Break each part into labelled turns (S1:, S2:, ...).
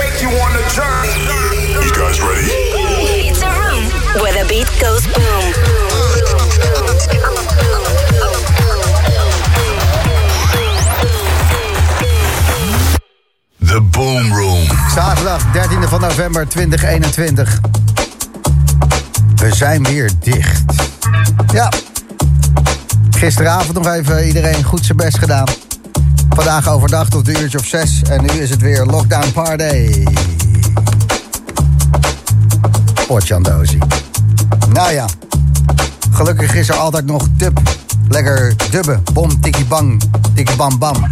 S1: wanna journey.
S2: You guys ready?
S3: It's a room where the beat goes boom.
S2: The Boom Room.
S4: Zaterdag 13e van november 2021. We zijn weer dicht. Ja. Gisteravond nog even iedereen goed zijn best gedaan. Vandaag overdag tot een uurtje of zes. En nu is het weer lockdown party. Potjandozi. Nou ja. Gelukkig is er altijd nog dub. Lekker dubben. Bom, tikkie bang. Tikkie bam bam.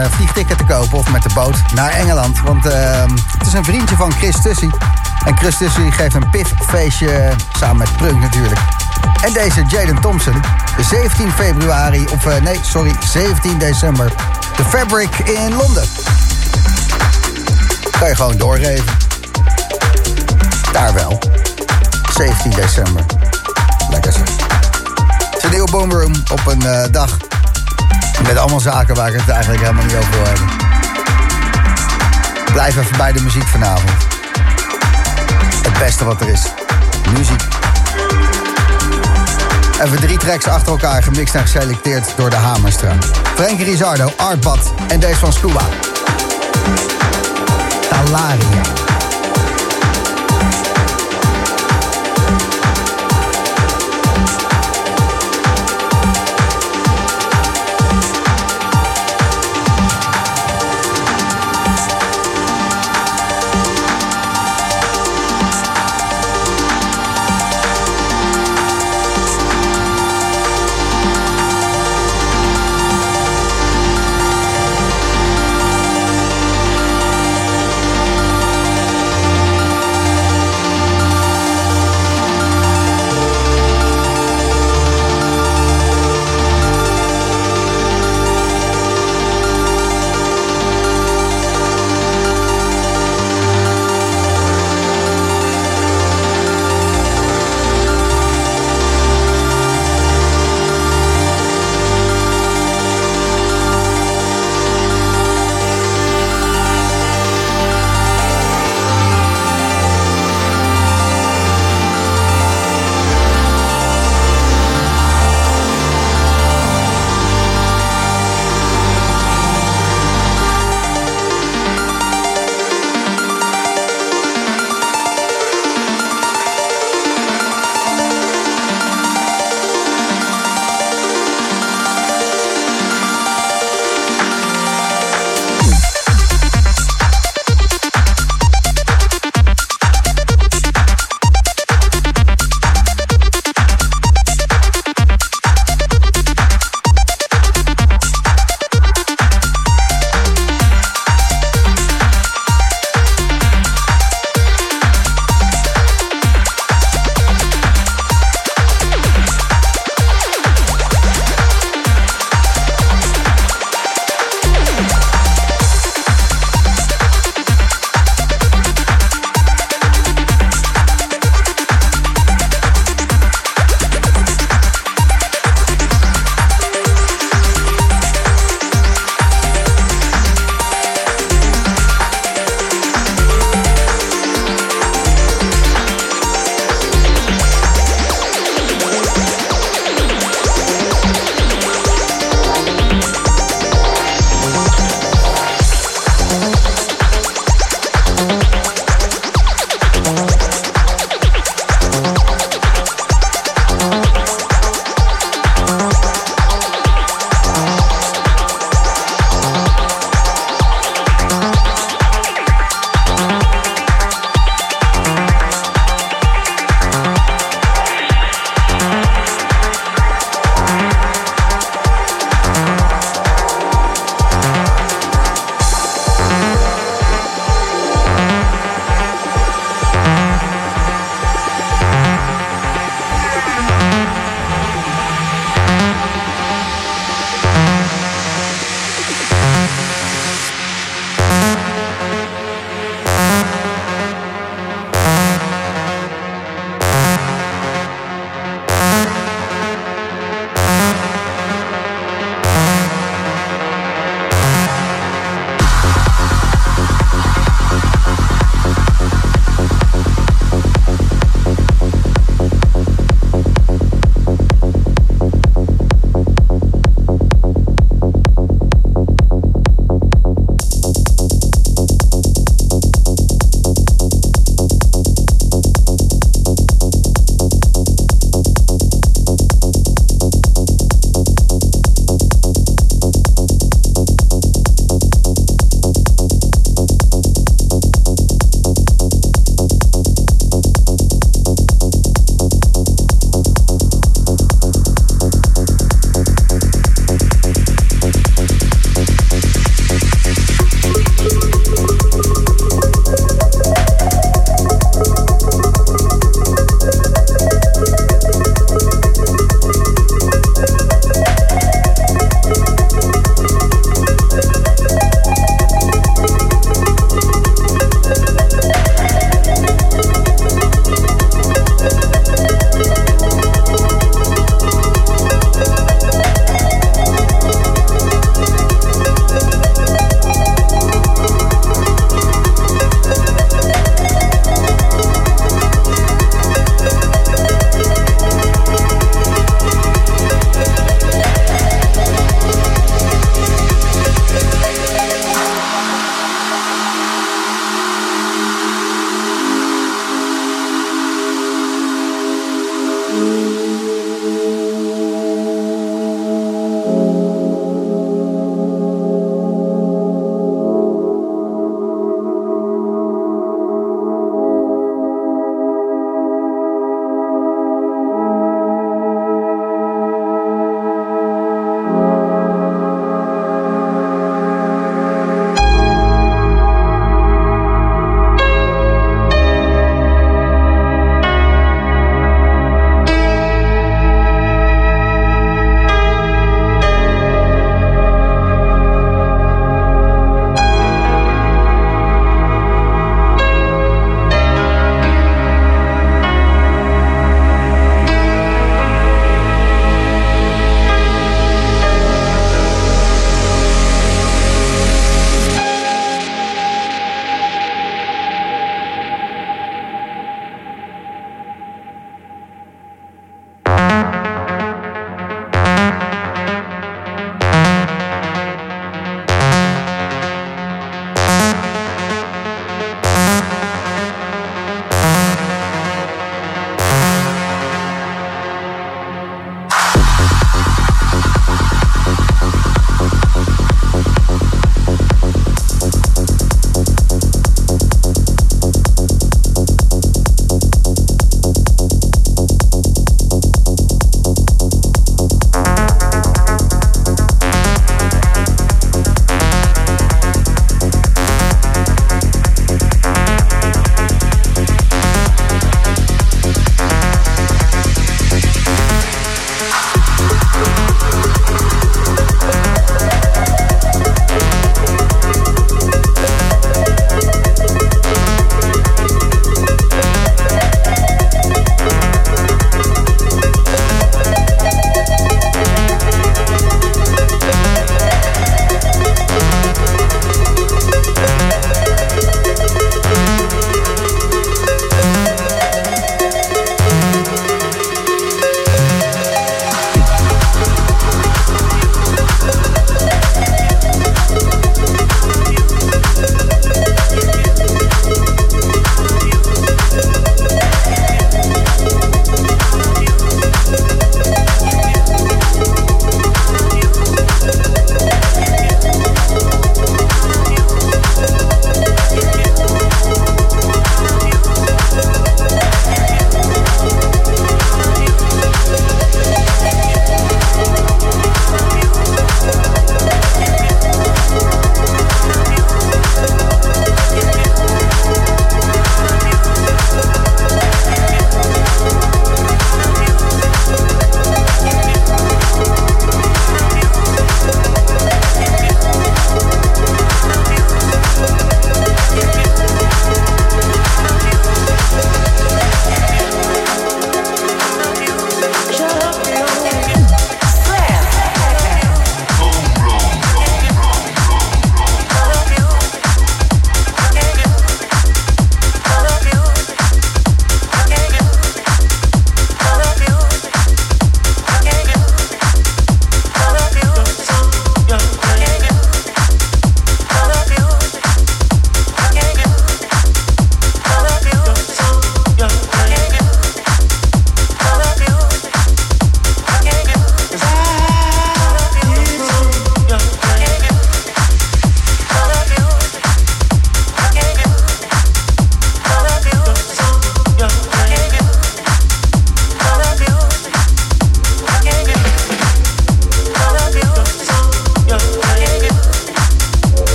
S4: Uh, vliegticket te kopen of met de boot naar Engeland. Want uh, het is een vriendje van Chris Tussie. En Chris Tussie geeft een piffeestje samen met Prunk natuurlijk. En deze Jaden Thompson, 17 februari, of uh, nee, sorry, 17 december. De Fabric in Londen. Kan je gewoon doorgeven. Daar wel. 17 december. Lekker zeg. Het is boomroom op een dag. Met allemaal zaken waar ik het eigenlijk helemaal niet over wil hebben. Blijf even bij de muziek vanavond. Het beste wat er is. Muziek. Even drie tracks achter elkaar gemixt en geselecteerd door de Hamerstra. Frankie Rizardo, Artbad en deze van Scuba. Talaria.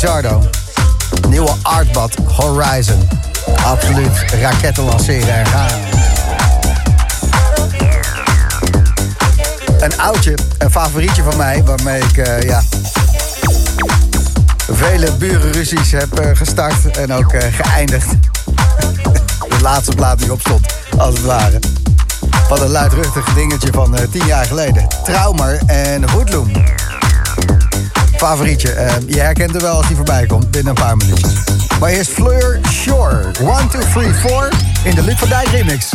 S4: Rizardo, nieuwe artbad Horizon. Absoluut raketten lanceren en gaan. Een oudje, een favorietje van mij, waarmee ik uh, ja, vele burenruzies heb uh, gestart en ook uh, geëindigd. De laatste plaat die opstond, als het ware. Wat een luidruchtig dingetje van tien jaar geleden. Traumer en Hoodloom. Favorietje, je herkent hem wel als hij voorbij komt binnen een paar minuutjes. Maar eerst Fleur Shore. 1, 2, 3, 4 in de Luc van Dijk remix.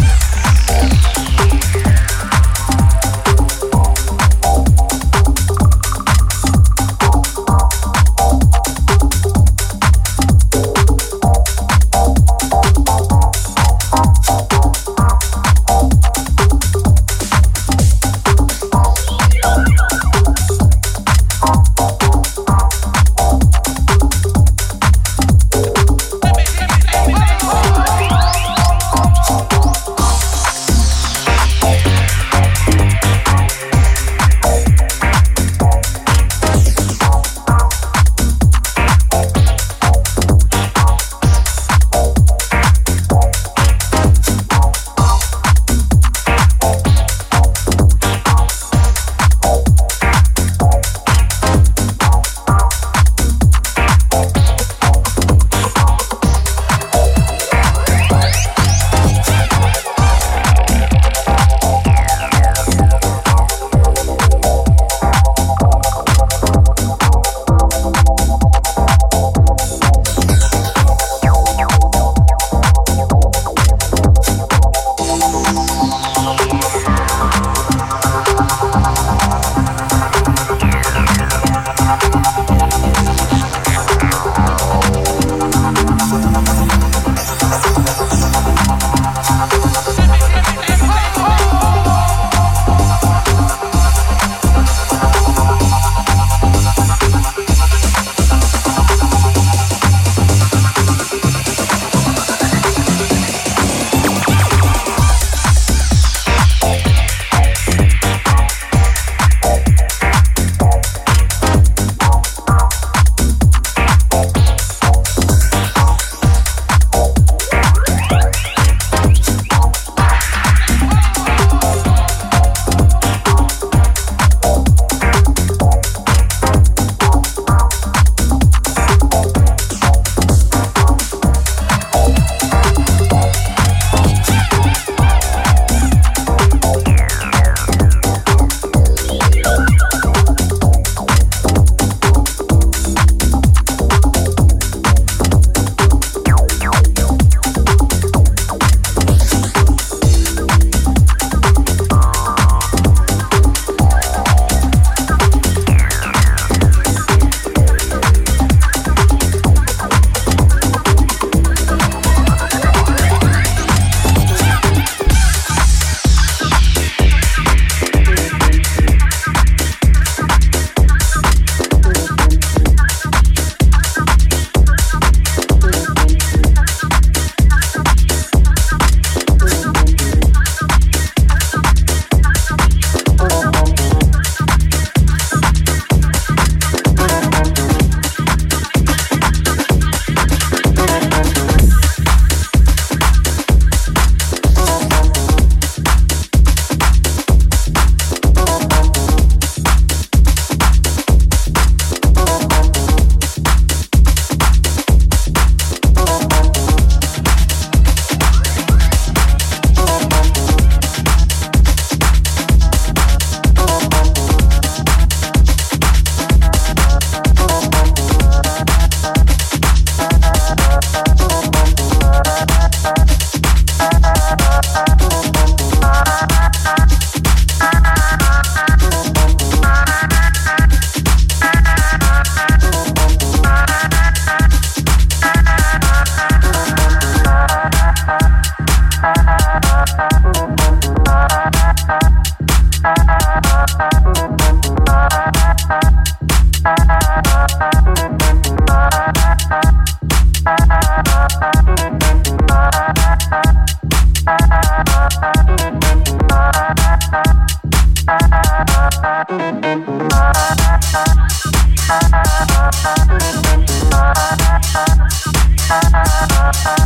S4: Thank you.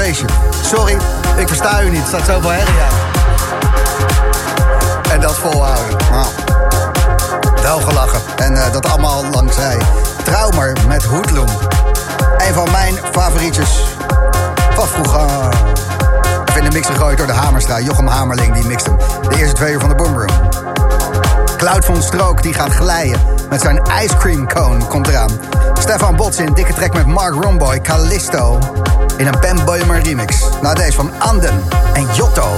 S4: Sorry, ik versta u niet. Er staat zoveel herrie aan. En dat volhouden. Nou, wel gelachen. En uh, dat allemaal langzij Traumer met Hoedloom. Een van mijn favorietjes van vroeger. Even in de mix gegooid door de Hamerstra. Jochem Hamerling, die mixt hem. De eerste twee uur van de Boomroom. Cloud van Strook, die gaat glijden. Met zijn ice cream cone komt eraan. Stefan Bots in dikke trek met Mark Romboy, Callisto. In een Ben Boymer remix. Nou, deze van Anden en Jotto.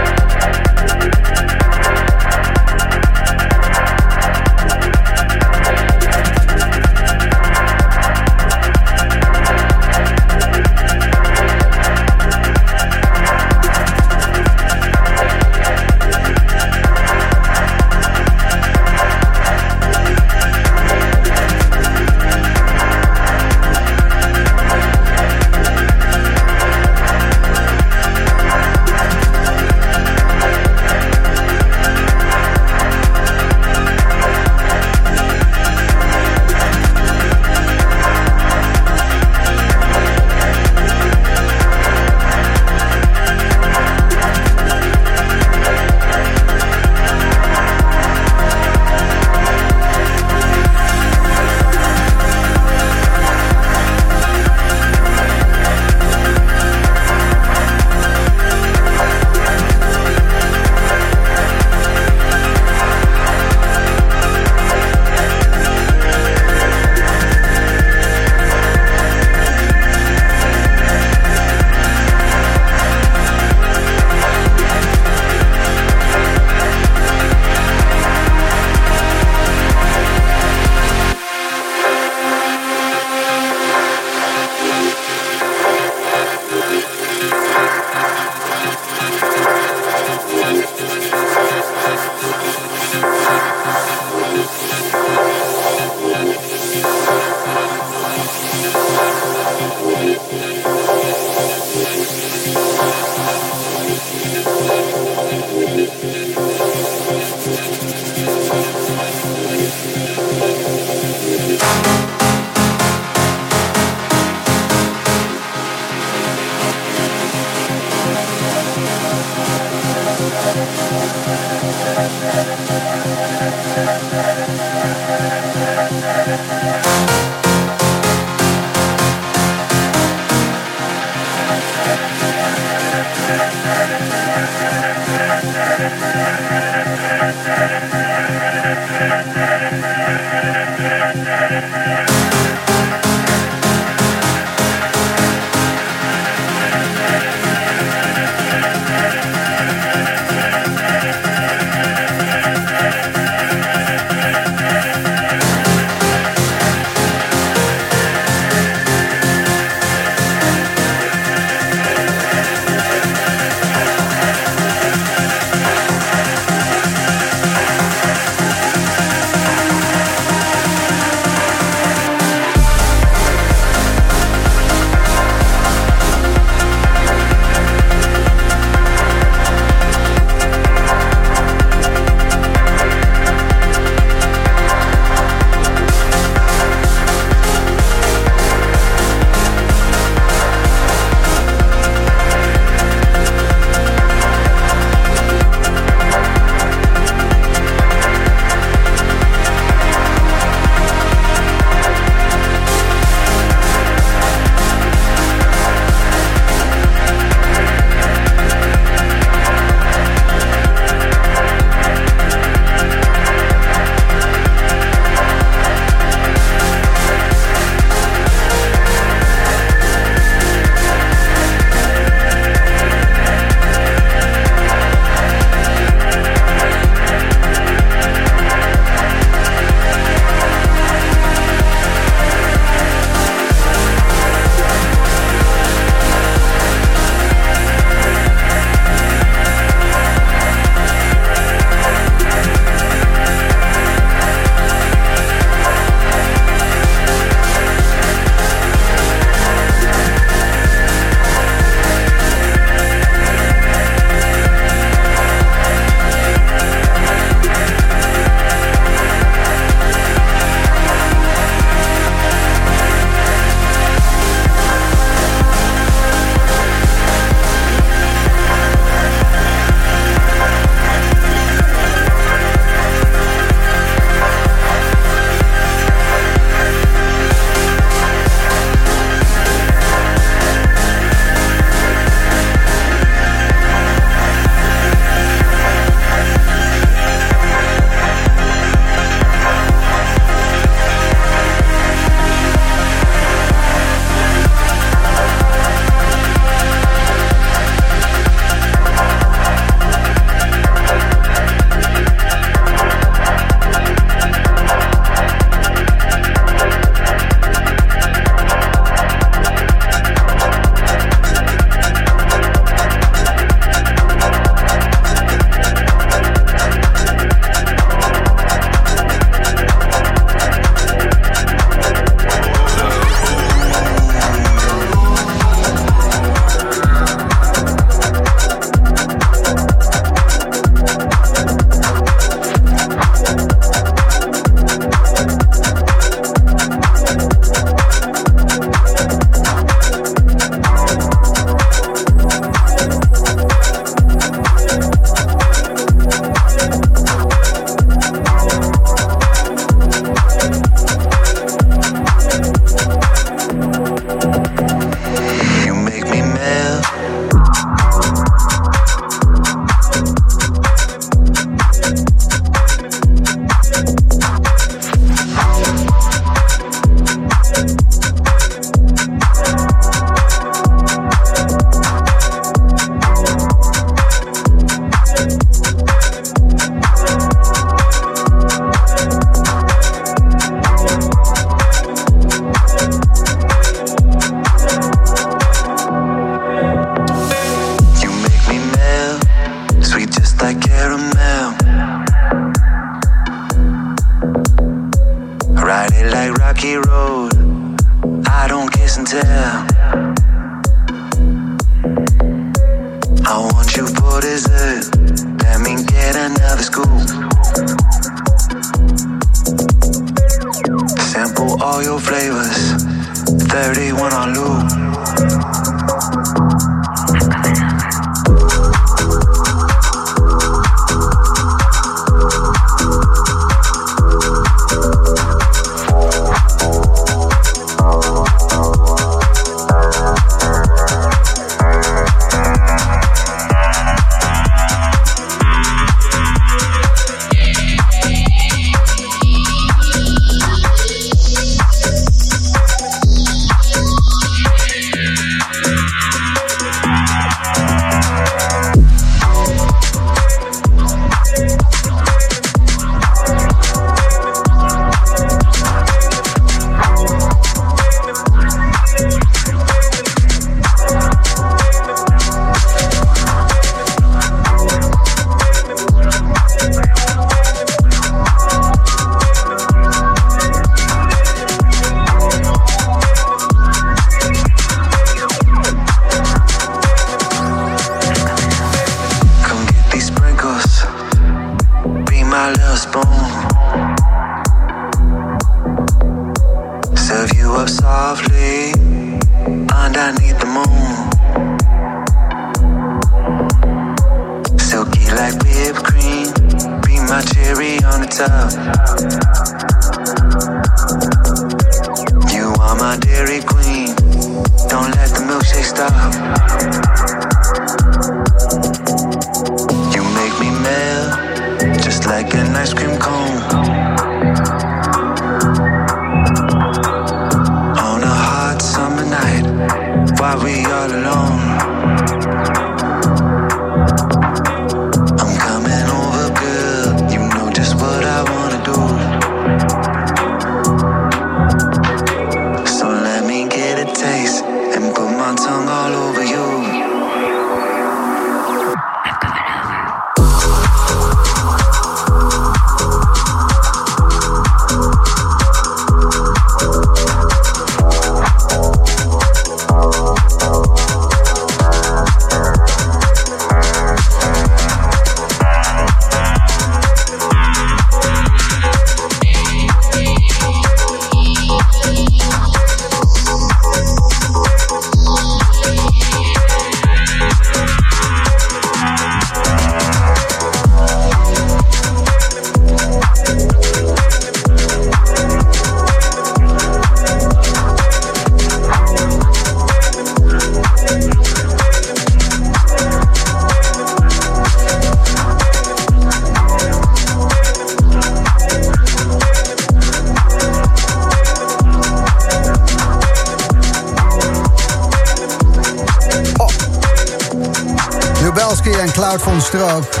S4: Stroop.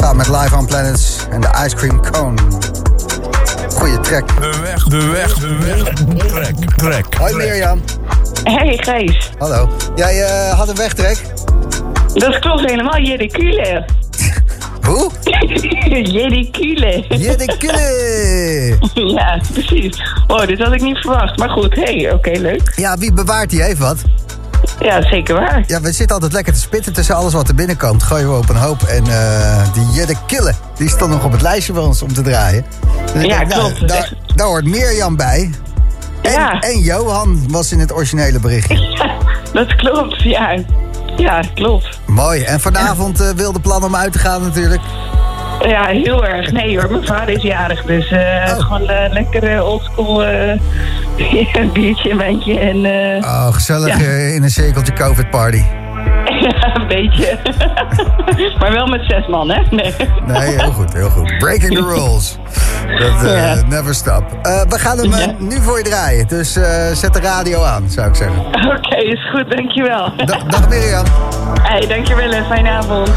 S4: Samen met Live on Planets en de Ice Cream Cone. Goeie track.
S2: De weg, de weg, de weg. Trek, trek.
S4: Hoi Mirjam.
S5: Hey Gijs,
S4: Hallo. Jij eh, had een wegtrek?
S5: dat klopt helemaal, Jericule.
S4: Hoe?
S5: Jericule.
S4: Jedekille.
S5: ja, precies. Oh, dit had ik niet verwacht. Maar goed, hey, oké, leuk.
S4: Ja, wie bewaart die even wat?
S5: Ja, zeker waar.
S4: Ja, we zitten altijd lekker te spitten tussen alles wat er binnenkomt. Gooien we op een hoop. En eh die Jedekille, die stond nog op het lijstje bij ons om te draaien. Dus
S5: Ja,
S4: nou,
S5: klopt.
S4: daar, daar hoort Mirjam bij. En,
S5: Ja.
S4: en Johan was in het originele berichtje.
S5: Dat klopt, ja. Ja, klopt.
S4: Mooi. En vanavond eh, wilde plan om uit te gaan natuurlijk.
S5: Ja, heel erg. Nee hoor, mijn vader is jarig, dus eh,
S4: Oh.
S5: gewoon eh, lekker oldschool een biertje, een wijntje en eh,
S4: Oh, gezellig
S5: Ja.
S4: eh, in een cirkeltje COVID-party.
S5: ja, een beetje. maar wel met zes man, hè? Nee.
S4: Nee, heel goed, heel goed. Breaking the rules. Dat, eh,
S5: Ja.
S4: Never stop. We gaan hem
S5: Ja.
S4: nu voor je draaien. Dus zet de radio aan, zou ik zeggen.
S5: Oké, is goed, dankjewel.
S4: Da- dag Mirjam.
S5: Hey, dankjewel en fijne avond.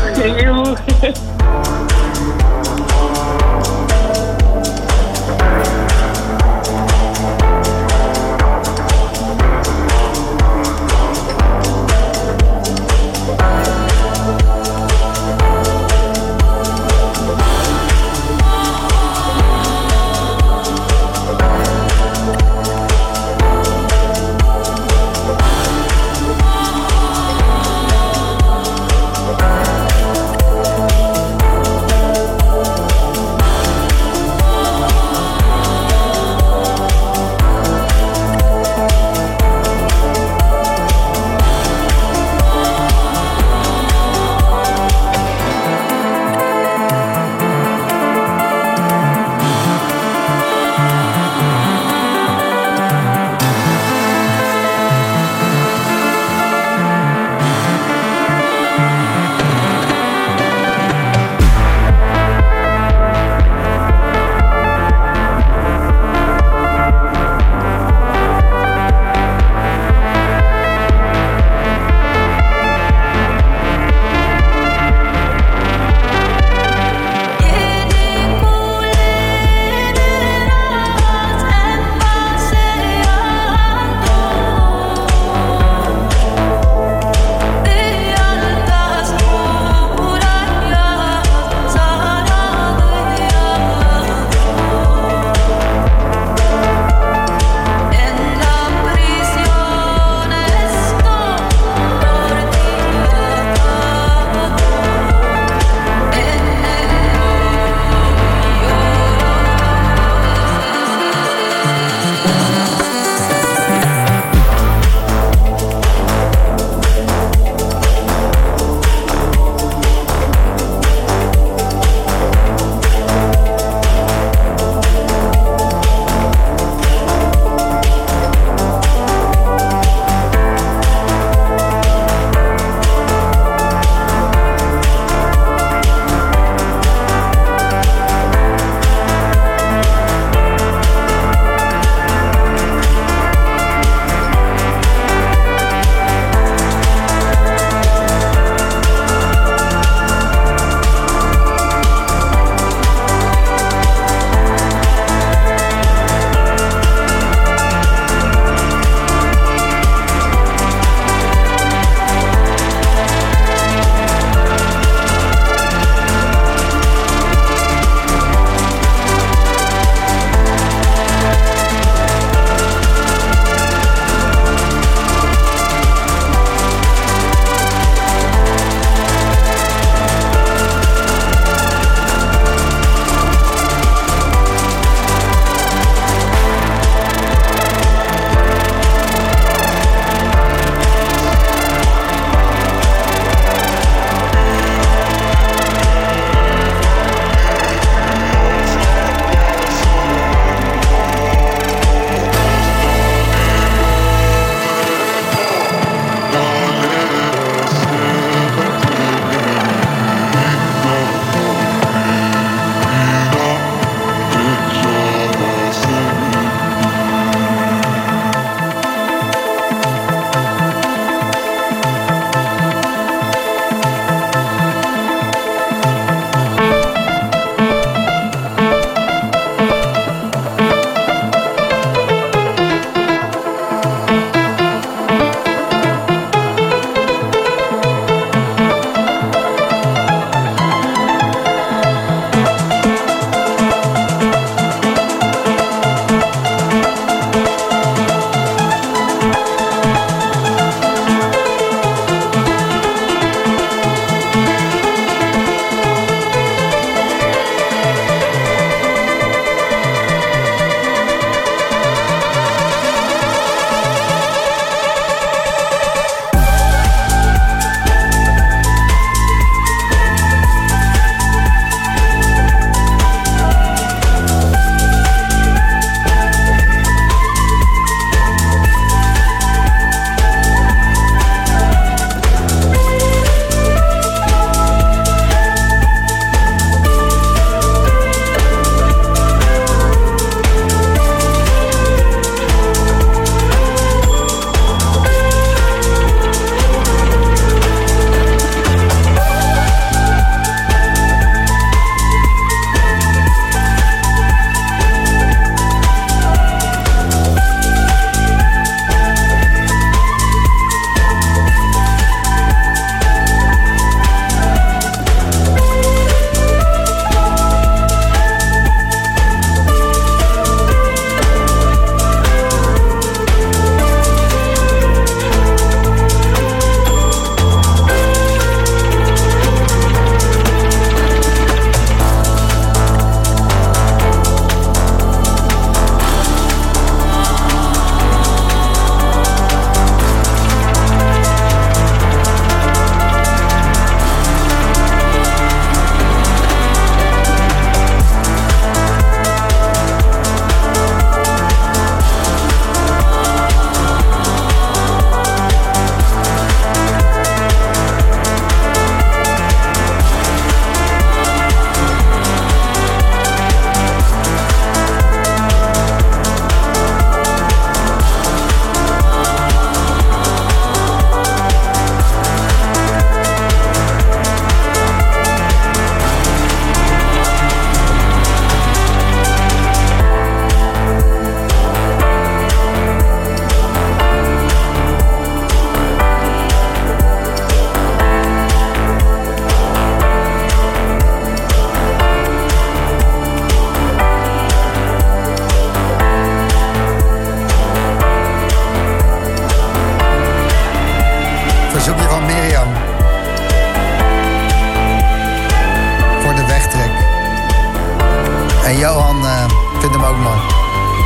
S4: Johan uh, vindt hem ook mooi.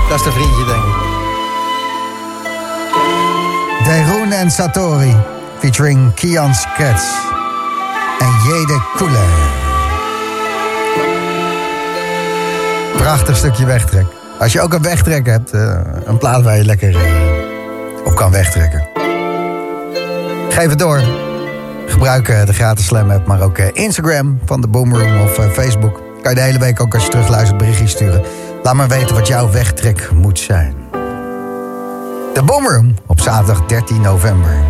S4: Dat is de vriendje, denk ik. Deroen en Satori, featuring Kian Skets en Jede Koele. Prachtig stukje wegtrek. Als je ook een wegtrek hebt, uh, een plaat waar je lekker uh, op kan wegtrekken. Geef het door. Gebruik de gratis Slam app, maar ook Instagram van de Boomroom of Facebook. Kan je de hele week ook als je terugluistert berichtjes sturen. Laat maar weten wat jouw wegtrek moet zijn. De Boomroom op zaterdag 13 november.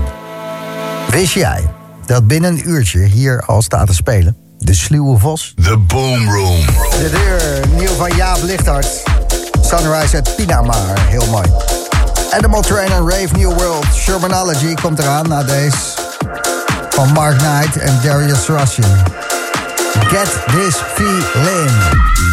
S4: Wist jij dat binnen een uurtje hier al staat te spelen? De Sluwe Vos.
S2: The Boomroom.
S4: De deur, nieuw van Jaap Lichthart. Sunrise at Pinamar, heel mooi. Animal Train en Rave New World. Shermanology komt eraan na deze. Van Mark Knight en Darius Russian. Get this feeling.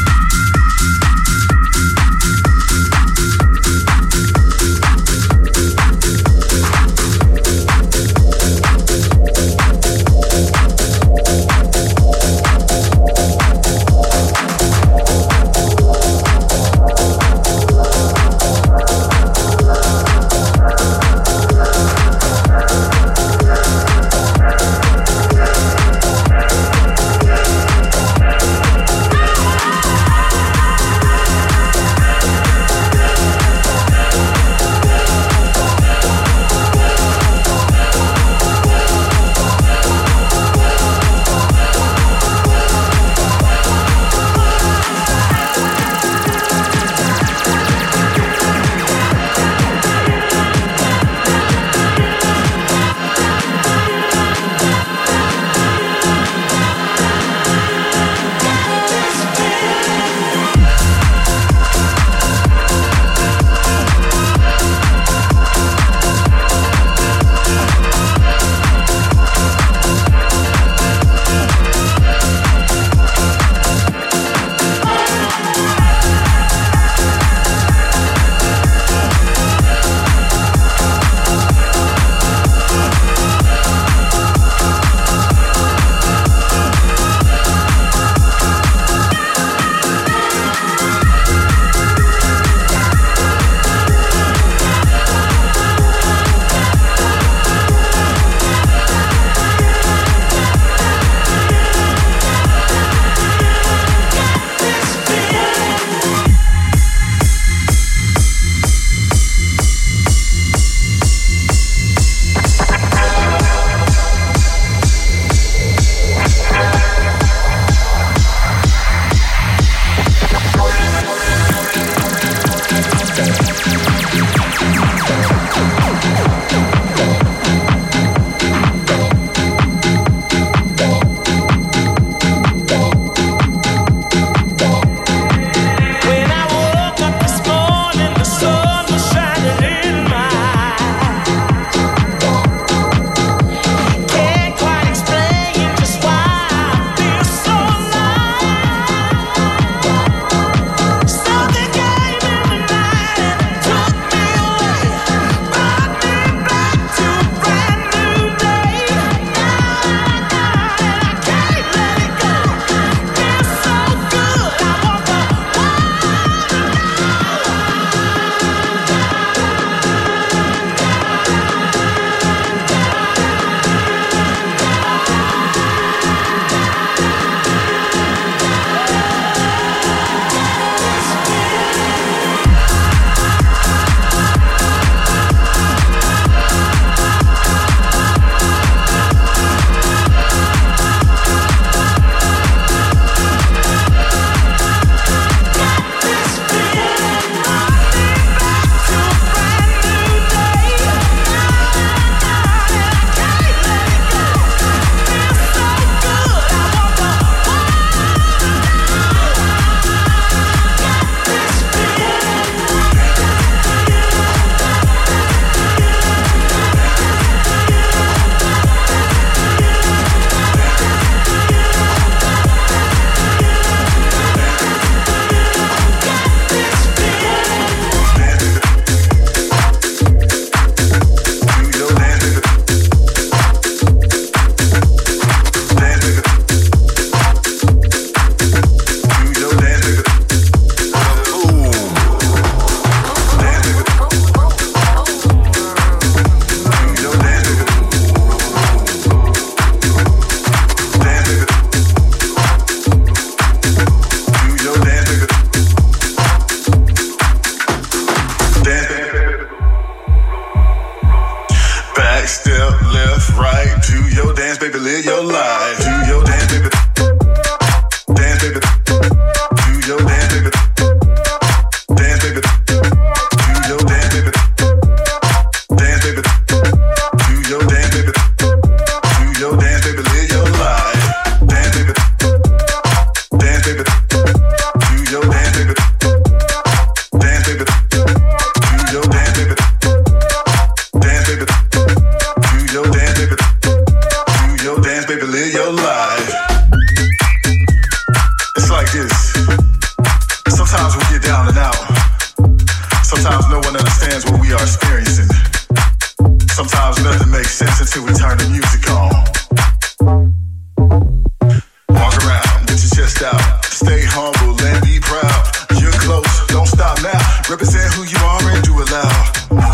S6: don't stop now. Represent who you are and do it loud.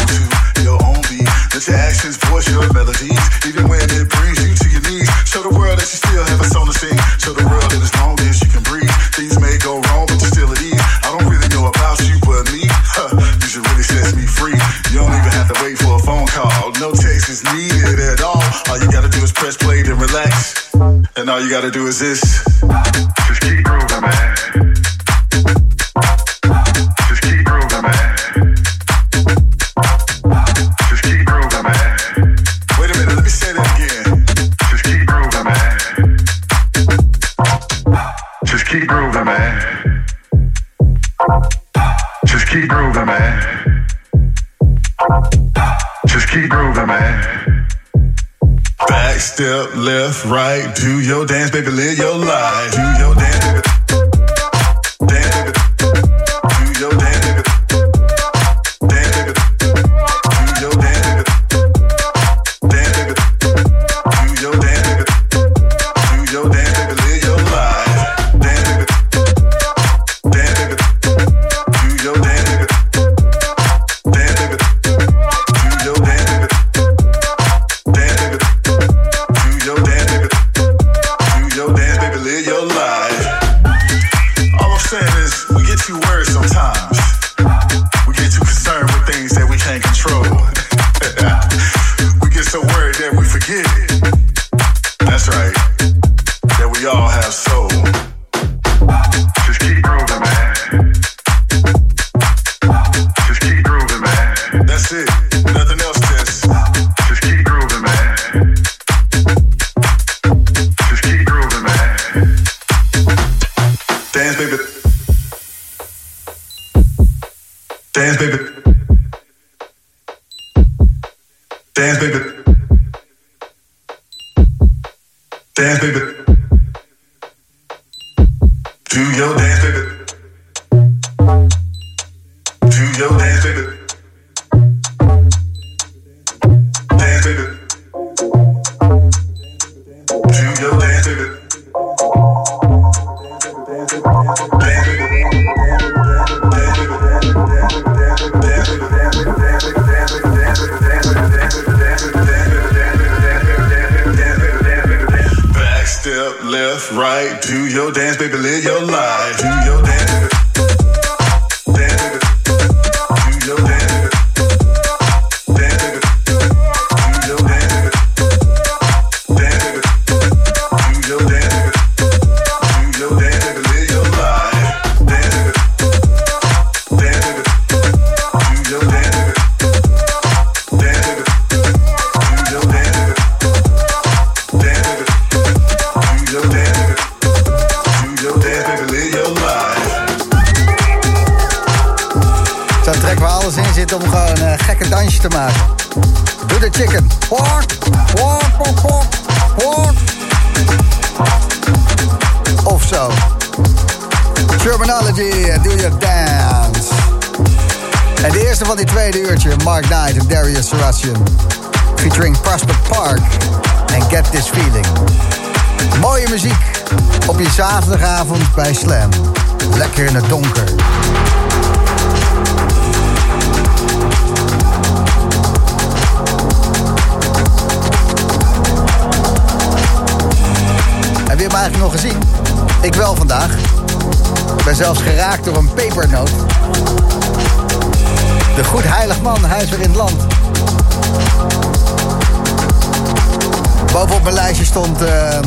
S6: Do your own beat. Let your actions voice your
S4: alles in zit om gewoon een gekke dansje te maken. Doe the chicken. pork, pork, pork, pork. Of zo. Terminology, eh, do your dance. En de eerste van die tweede uurtje, Mark Knight en Darius Saracen. Featuring Prosper Park en Get This Feeling. Mooie muziek op je zaterdagavond bij Slam. Lekker in het donker. hem eigenlijk nog gezien. Ik wel vandaag. Ik ben zelfs geraakt door een pepernoot. De goed heilig man, huis weer in het land. Bovenop mijn lijstje stond ehm,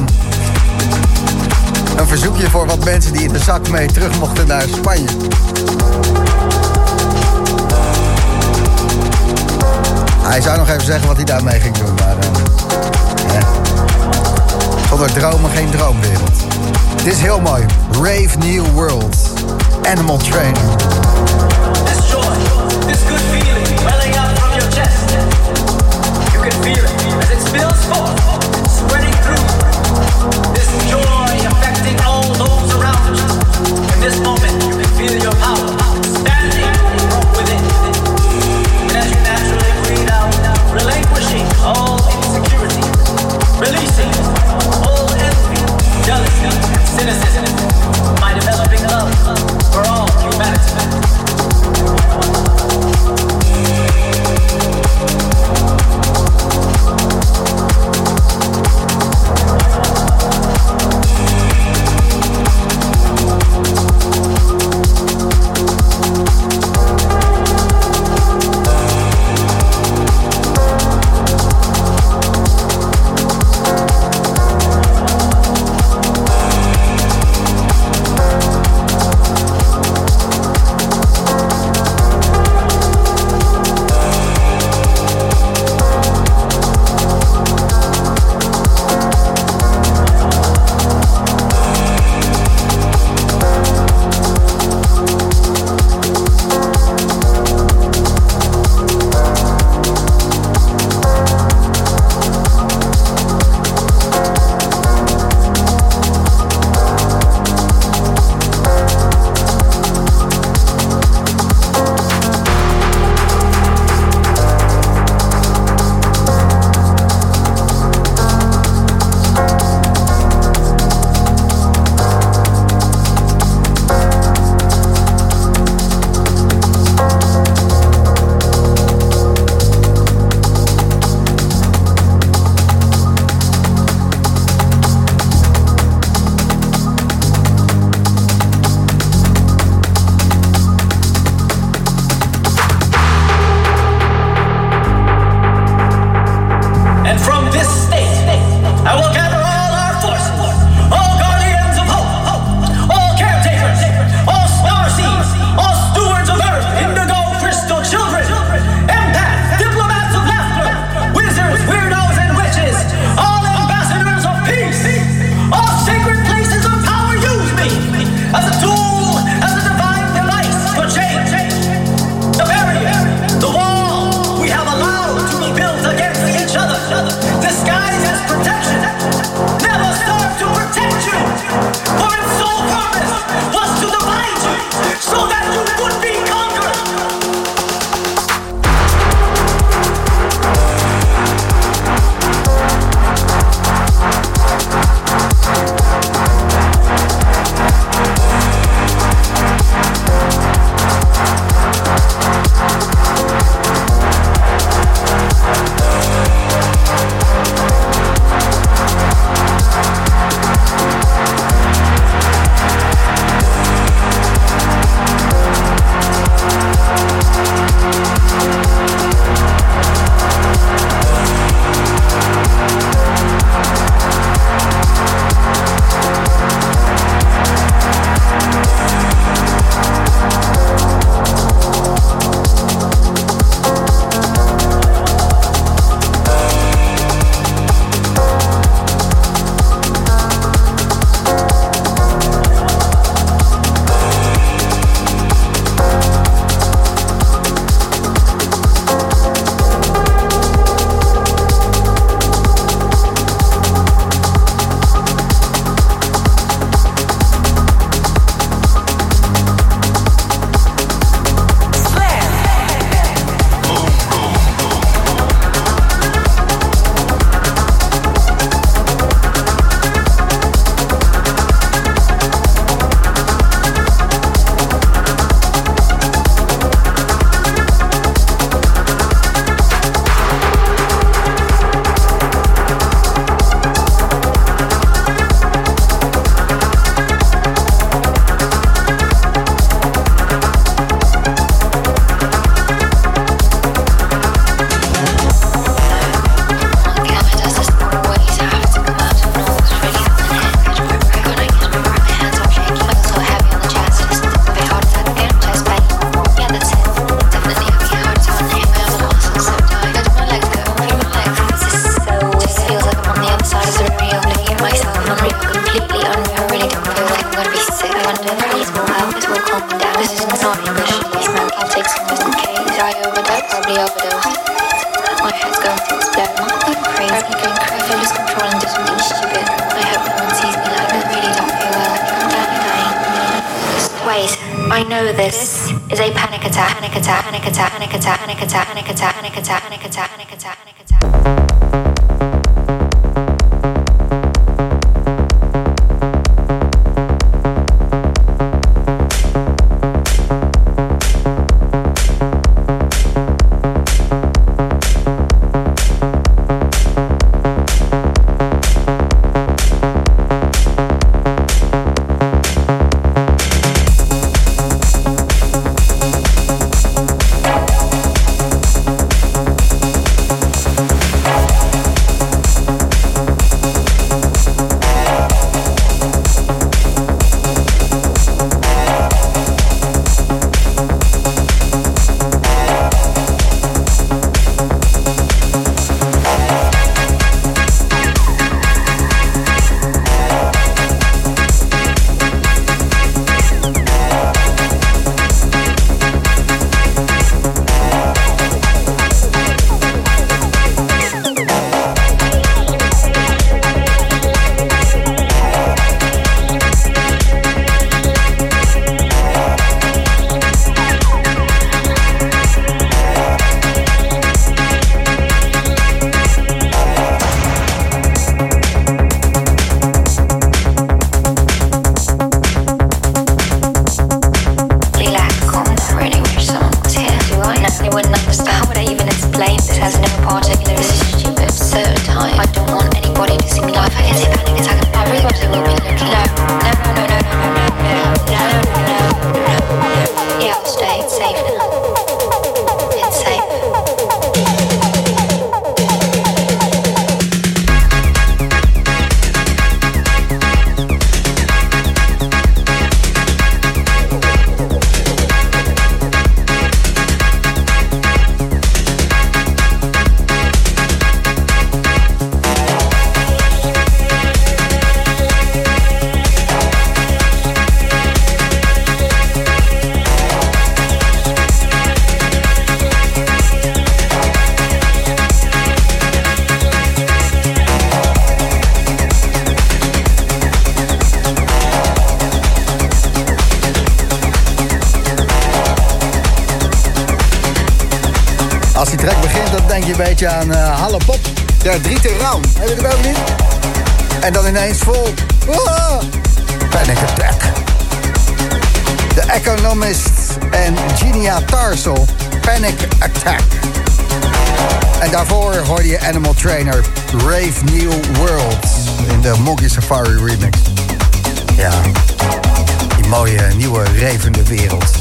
S4: een verzoekje voor wat mensen die in de zak mee terug mochten naar Spanje. Hij zou nog even zeggen wat hij daarmee ging doen, maar... Eh, zonder dromen geen droomwereld. Dit is heel mooi. Rave New World. Animal Trainer.
S7: This joy, this good feeling welling up from your chest. You can feel it as it spills forth, spreading through. This joy affecting all those around you. In this moment, you can feel your power expanding within. And as you naturally breathe out, relinquishing all insecurity, releasing cynicism. By developing love
S8: Wait, I know this is a panic attack. Panic attack. Panic attack. Panic attack. Panic attack. Panic attack. Panic attack. Panic attack. Panic attack. Panic attack.
S4: Trainer. Rave New World. In de Monkey Safari remix. Ja. Die mooie, nieuwe, revende wereld.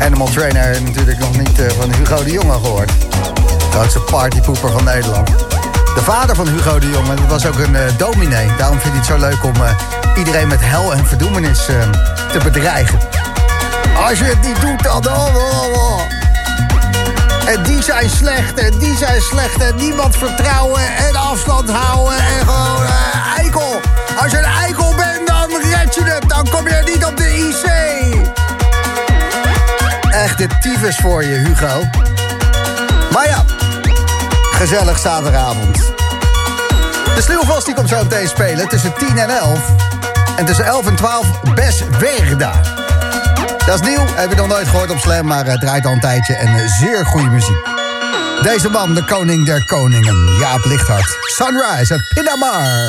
S4: Animal Trainer natuurlijk nog niet eh, van Hugo de Jonge gehoord. De grootste partypoeper van Nederland. De vader van Hugo de Jonge, dat was ook een eh, dominee. Daarom vind ik het zo leuk om eh, iedereen met hel en verdoemenis te bedreigen. Als je het niet doet, dan... En die zijn slecht, en die zijn slecht. En niemand vertrouwen en afstand houden. En gewoon eh, eikel. Als je een eikel bent, dan red je het. Dan kom je niet op de IC. Echt de tyfus voor je, Hugo. Maar ja, gezellig zaterdagavond. De Sluwvast die komt zo meteen spelen tussen 10 en 11. En tussen 11 en 12 Bes Verda. Dat is nieuw, heb je nog nooit gehoord op Slam, maar het draait al een tijdje en eh, zeer goede muziek. Deze man, de koning der koningen, Jaap Lichthart. Sunrise uit Pinamar.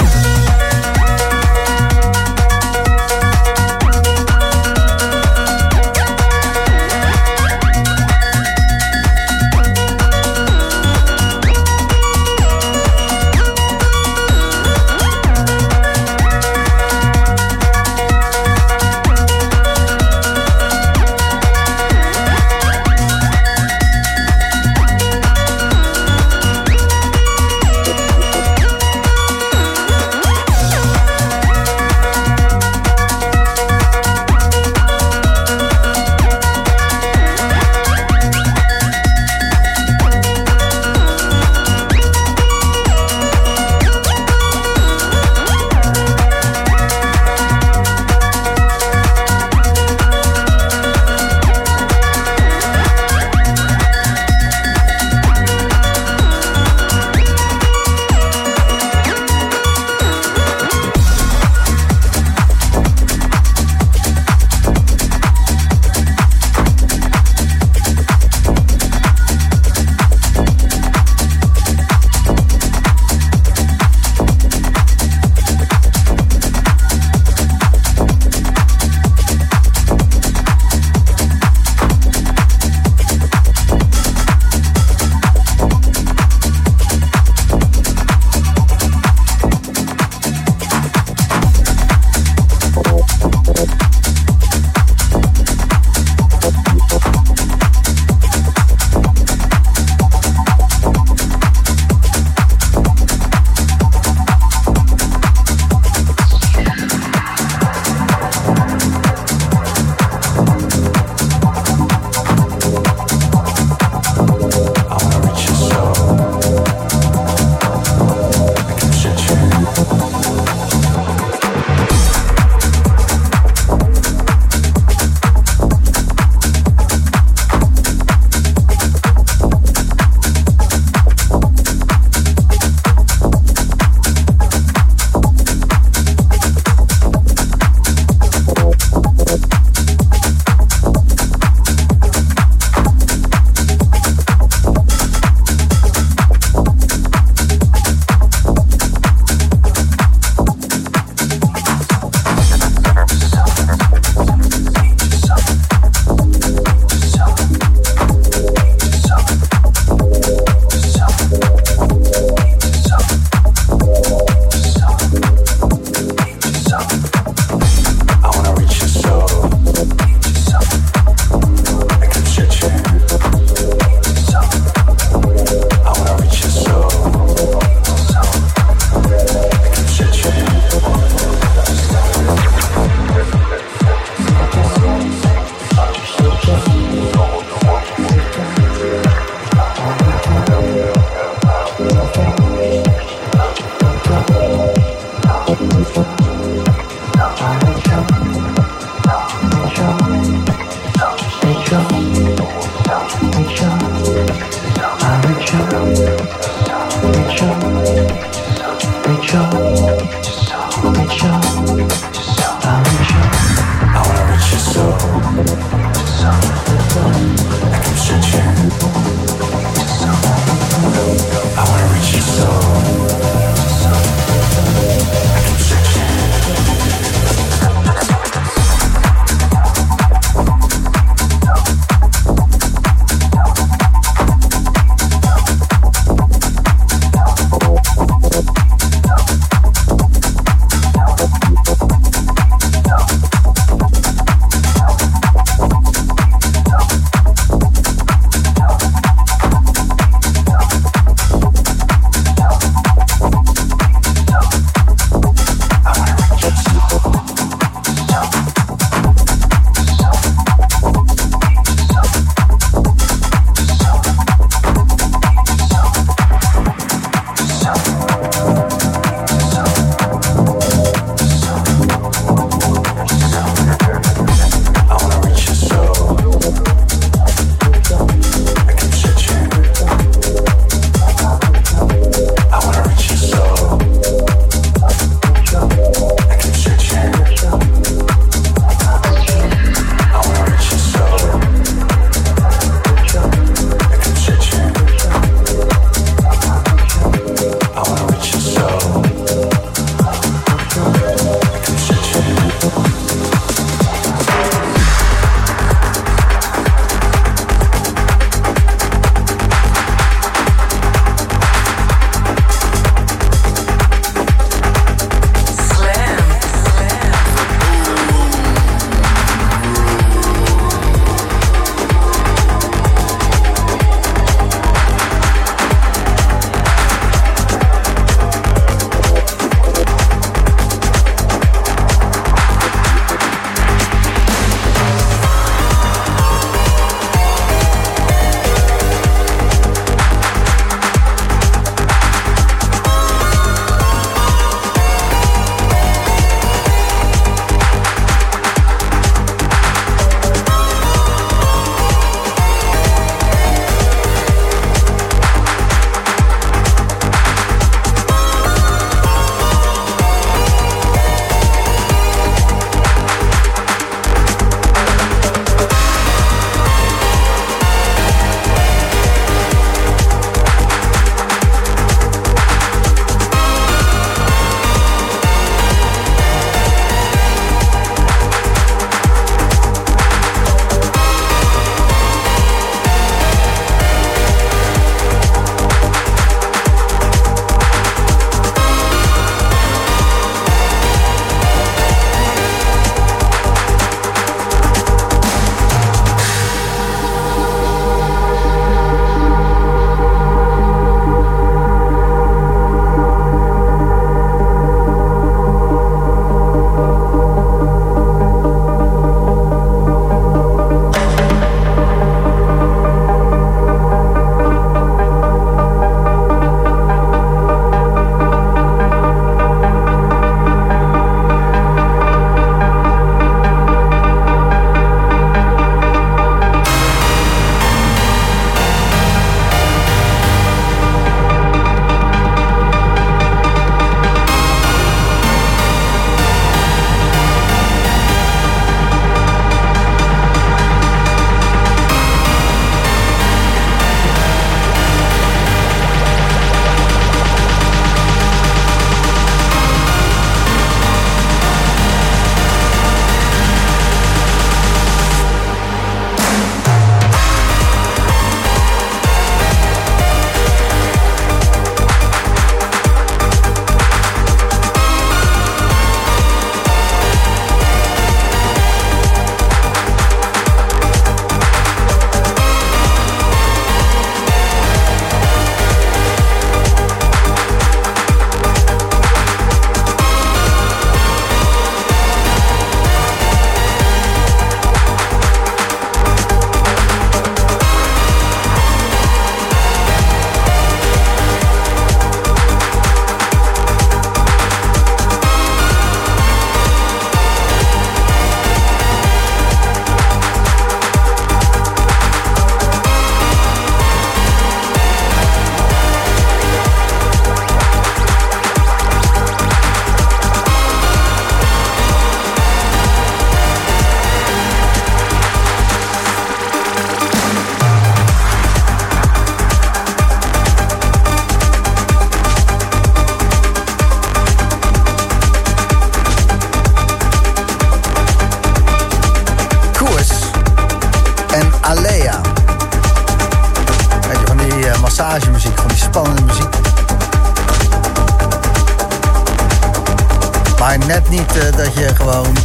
S4: Maar net niet eh, dat je gewoon,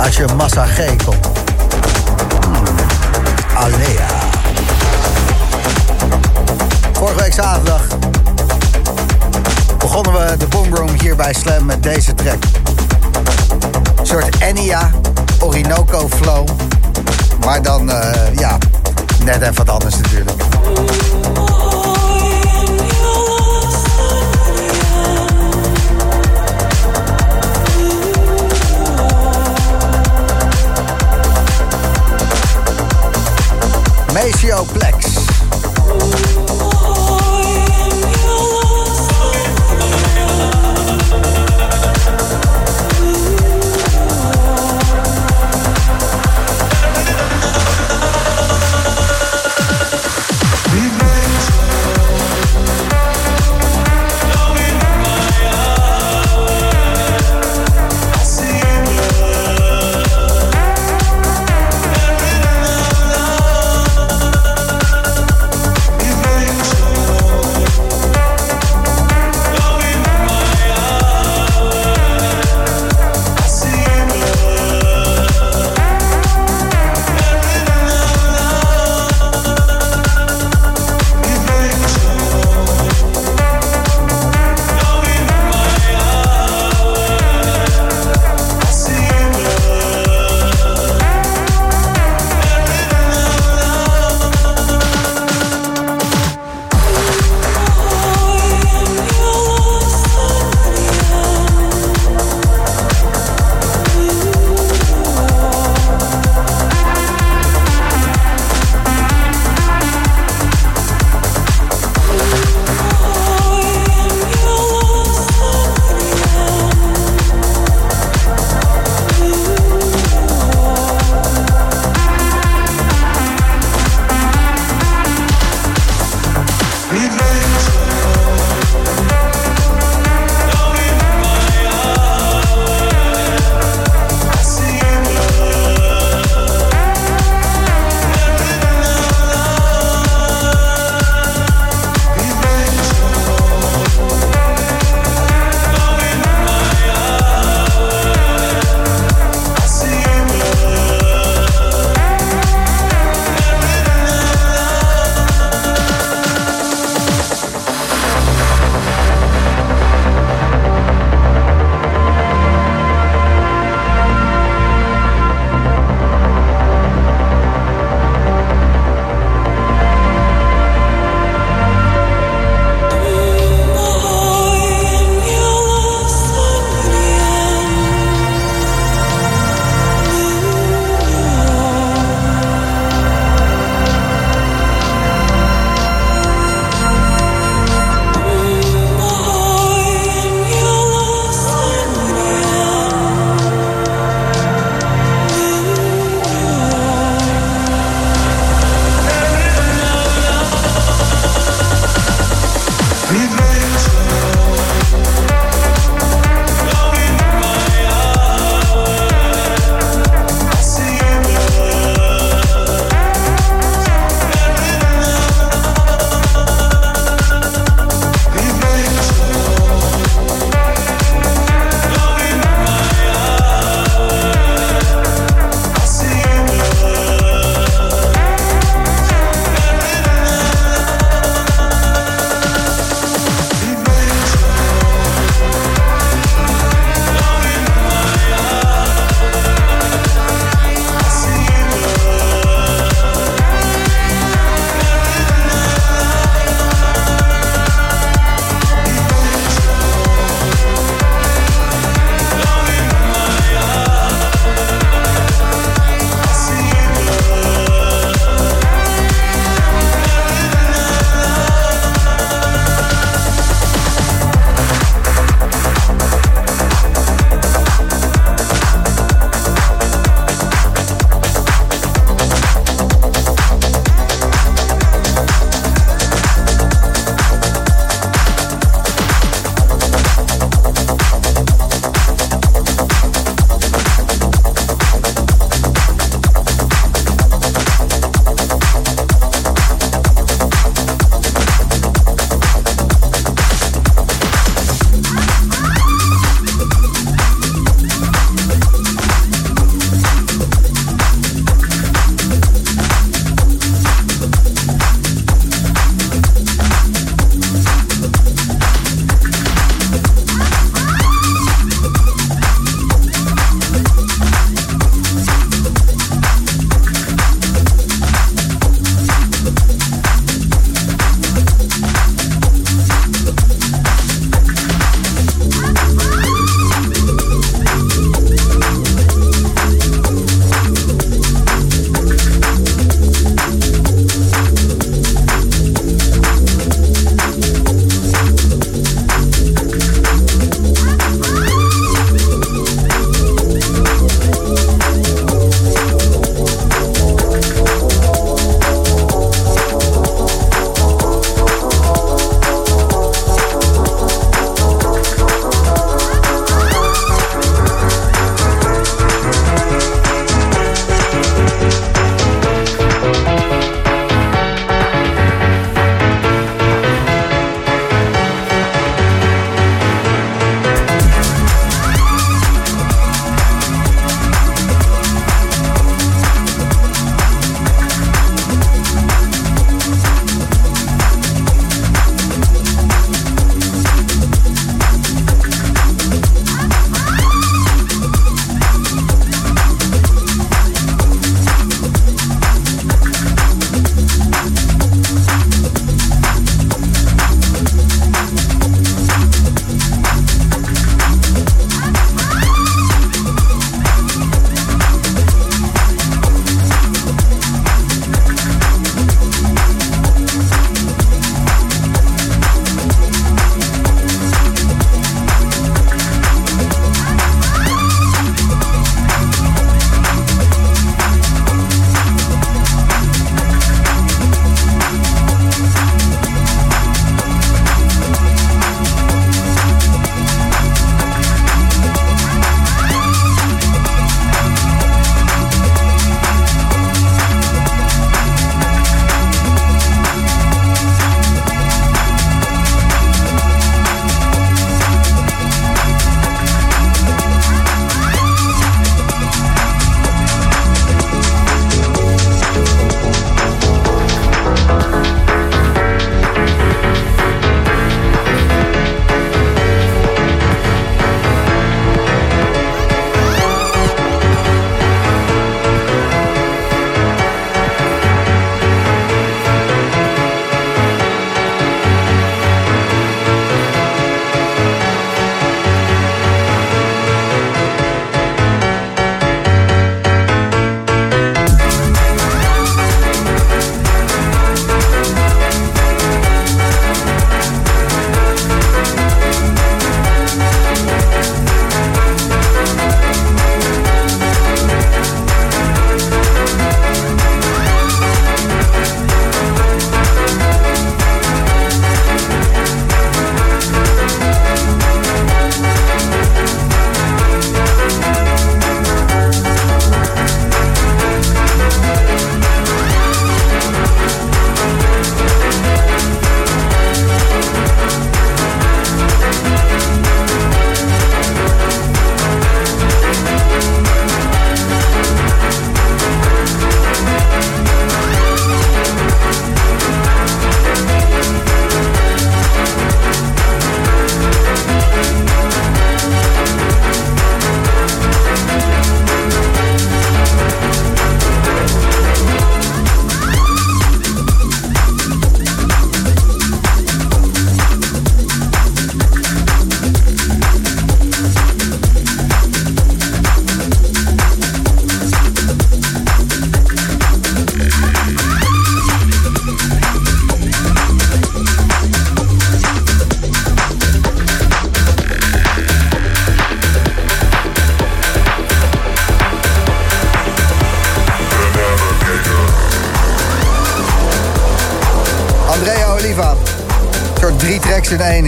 S4: als je massa G komt. Hmm. Alea. Vorige week zaterdag begonnen we de Boomroom hier bij Slam met deze track. Een soort Enya, Orinoco flow. Maar dan, eh, ja, net even wat anders natuurlijk. Maceo Plex.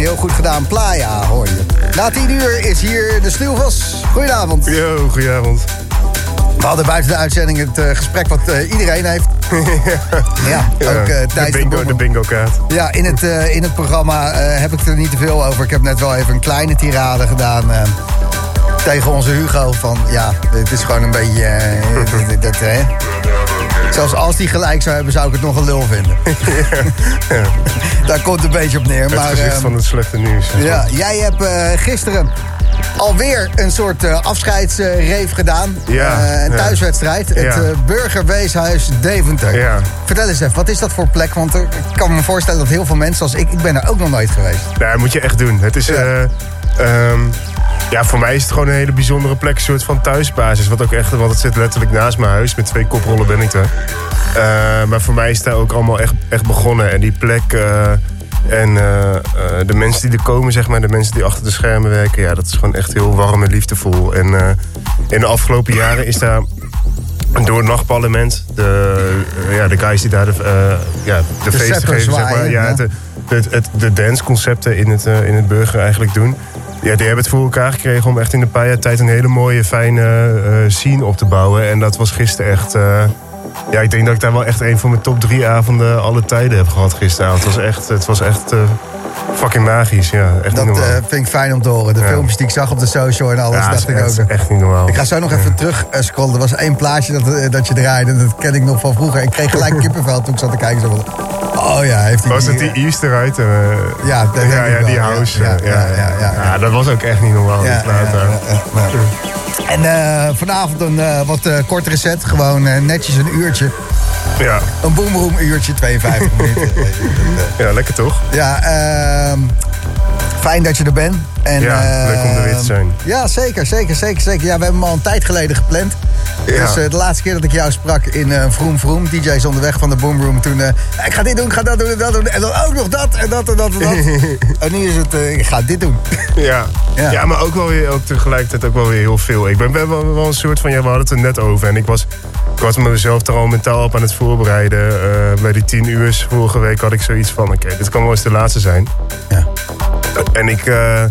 S4: Heel goed gedaan. Playa hoor je. Na tien uur is hier de Sluwvos. Goedenavond.
S9: Yo, goedenavond.
S4: We hadden buiten de uitzending het eh, gesprek wat eh, iedereen heeft. ja, ook eh
S9: de bingo, de bingo kaart.
S4: Ja, in het, in het programma heb ik er niet te veel over. Ik heb net wel even een kleine tirade gedaan tegen onze Hugo. Van ja, het is gewoon een beetje. dat, dat, hè. Zelfs als die gelijk zou hebben, zou ik het nog een lul vinden. Daar komt een beetje op neer.
S9: Het
S4: maar,
S9: gezicht
S4: ehm,
S9: van het slechte nieuws.
S4: ja, jij hebt eh, gisteren alweer een soort eh afscheidsreef gedaan.
S9: Ja,
S4: Eh, een
S9: ja.
S4: thuiswedstrijd. Het
S9: Ja.
S4: Burgerweeshuis Deventer.
S9: Ja.
S4: Vertel eens even, wat is dat voor plek? Want ik kan me voorstellen dat heel veel mensen als ik... Ik ben er ook nog nooit geweest.
S9: Nou, dat moet je echt doen. Het is...
S4: Ja.
S9: Ja, voor mij is het gewoon een hele bijzondere plek. Een soort van thuisbasis. Wat ook echt, want het zit letterlijk naast mijn huis. Met twee koprollen ben ik er. Eh, maar voor mij is daar ook allemaal echt, echt begonnen. En die plek... eh, en eh, de mensen die er komen, zeg maar, de mensen die achter de schermen werken, ja, dat is gewoon echt heel warm en liefdevol. En in de afgelopen jaren is daar door het nachtparlement, de, ja, de guys die daar de, ja, de, feesten
S4: scepter
S9: geven, zeg maar, ja, het, het, de danceconcepten in het, in het burger eigenlijk doen. Ja, die hebben het voor elkaar gekregen om echt in een paar jaar tijd een hele mooie, fijne eh, scene op te bouwen. En dat was gisteren echt. eh, ja, ik denk dat ik daar wel echt een van mijn top drie avonden alle tijden heb gehad gisteravond. Het was echt, het was echt eh, fucking magisch. Ja, echt
S4: Dat
S9: niet normaal.
S4: eh, vind ik fijn om te horen. De
S9: Ja.
S4: filmpjes die ik zag op de social en alles,
S9: ja,
S4: dacht ik
S9: is
S4: ook.
S9: echt niet normaal.
S4: Ik ga zo nog even terug eh, scrollen. Er was één plaatje dat, eh, dat je draaide. Dat ken ik nog van vroeger. Ik kreeg gelijk kippenvel toen ik zat te kijken. Zo van, oh ja, heeft hij
S9: Was het
S4: die-
S9: Easter uit? eh,
S4: Ja, dat
S9: ja, ja, die house.
S4: ja,
S9: Ja,
S4: ja, ja, ja, ja.
S9: dat was ook echt niet normaal.
S4: Ja,
S9: die plaat
S4: En eh, vanavond een eh, wat eh, kortere set. Gewoon netjes een uurtje.
S9: Ja,
S4: Een boomroom uurtje, 52 minuten.
S9: ja, lekker toch?
S4: Ja, ehm, fijn dat je er bent. En,
S9: Ja, leuk om er weer te
S4: ehm,
S9: zijn.
S4: Ja, zeker, zeker, zeker, zeker. Ja, we hebben hem al een tijd geleden gepland.
S9: Ja.
S4: Dus eh, de laatste keer dat ik jou sprak in eh Vroom Vroom, DJ's onderweg van de Boomroom, toen... eh, ik ga dit doen, ik ga dat doen en dat doen. En dan ook nog dat en dat en dat en dat. en nu is het, ik ga dit doen.
S9: Ja.
S4: Ja.
S9: Ja. maar ook wel weer ook tegelijkertijd ook wel weer heel veel. Ik ben, ben wel, wel een soort van, ja, we hadden het er net over. En ik was, ik was mezelf er al mentaal op aan het voorbereiden. Bij die tien uur vorige week had ik zoiets van, oké, dit kan wel eens de laatste zijn.
S4: Ja.
S9: En ik, eh,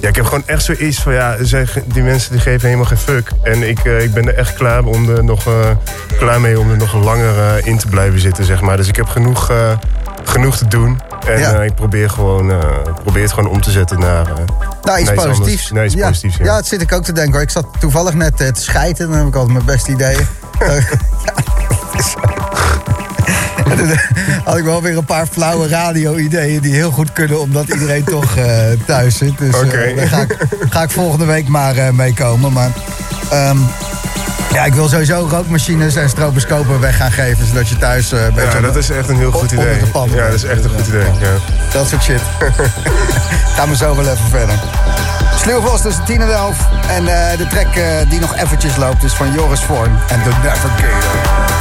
S9: ja, ik heb gewoon echt zoiets van, ja, zeg, die mensen die geven helemaal geen fuck. En ik, eh, ik ben er echt klaar, om er nog, eh, klaar mee om er nog langer in te blijven zitten, zeg maar. Dus ik heb genoeg, genoeg te doen. En
S4: Ja.
S9: ik probeer, gewoon, probeer het gewoon om te zetten naar...
S4: Nou, iets
S9: naar anders.
S4: positiefs.
S9: Nee, iets
S4: ja.
S9: positiefs, ja.
S4: ja, dat zit ik ook te denken. hoor. Ik zat toevallig net te schijten. Dan heb ik altijd mijn beste ideeën. Ja, had ik wel weer een paar flauwe radio-ideeën die heel goed kunnen, omdat iedereen toch eh, thuis zit. Dus eh,
S9: Oké.
S4: daar ga ik, ga ik volgende week maar eh, meekomen. Maar ehm, ja, ik wil sowieso rookmachines en stroboscopen weg gaan geven, zodat je thuis
S9: Ja, dat is echt een heel goed idee. Ja, dat is echt een goed idee. Ja.
S4: dat soort shit. Gaan we zo wel even verder. Sluwvos tussen 10 en 11. En de track die nog eventjes loopt is van Joris Vorn en The Navigator.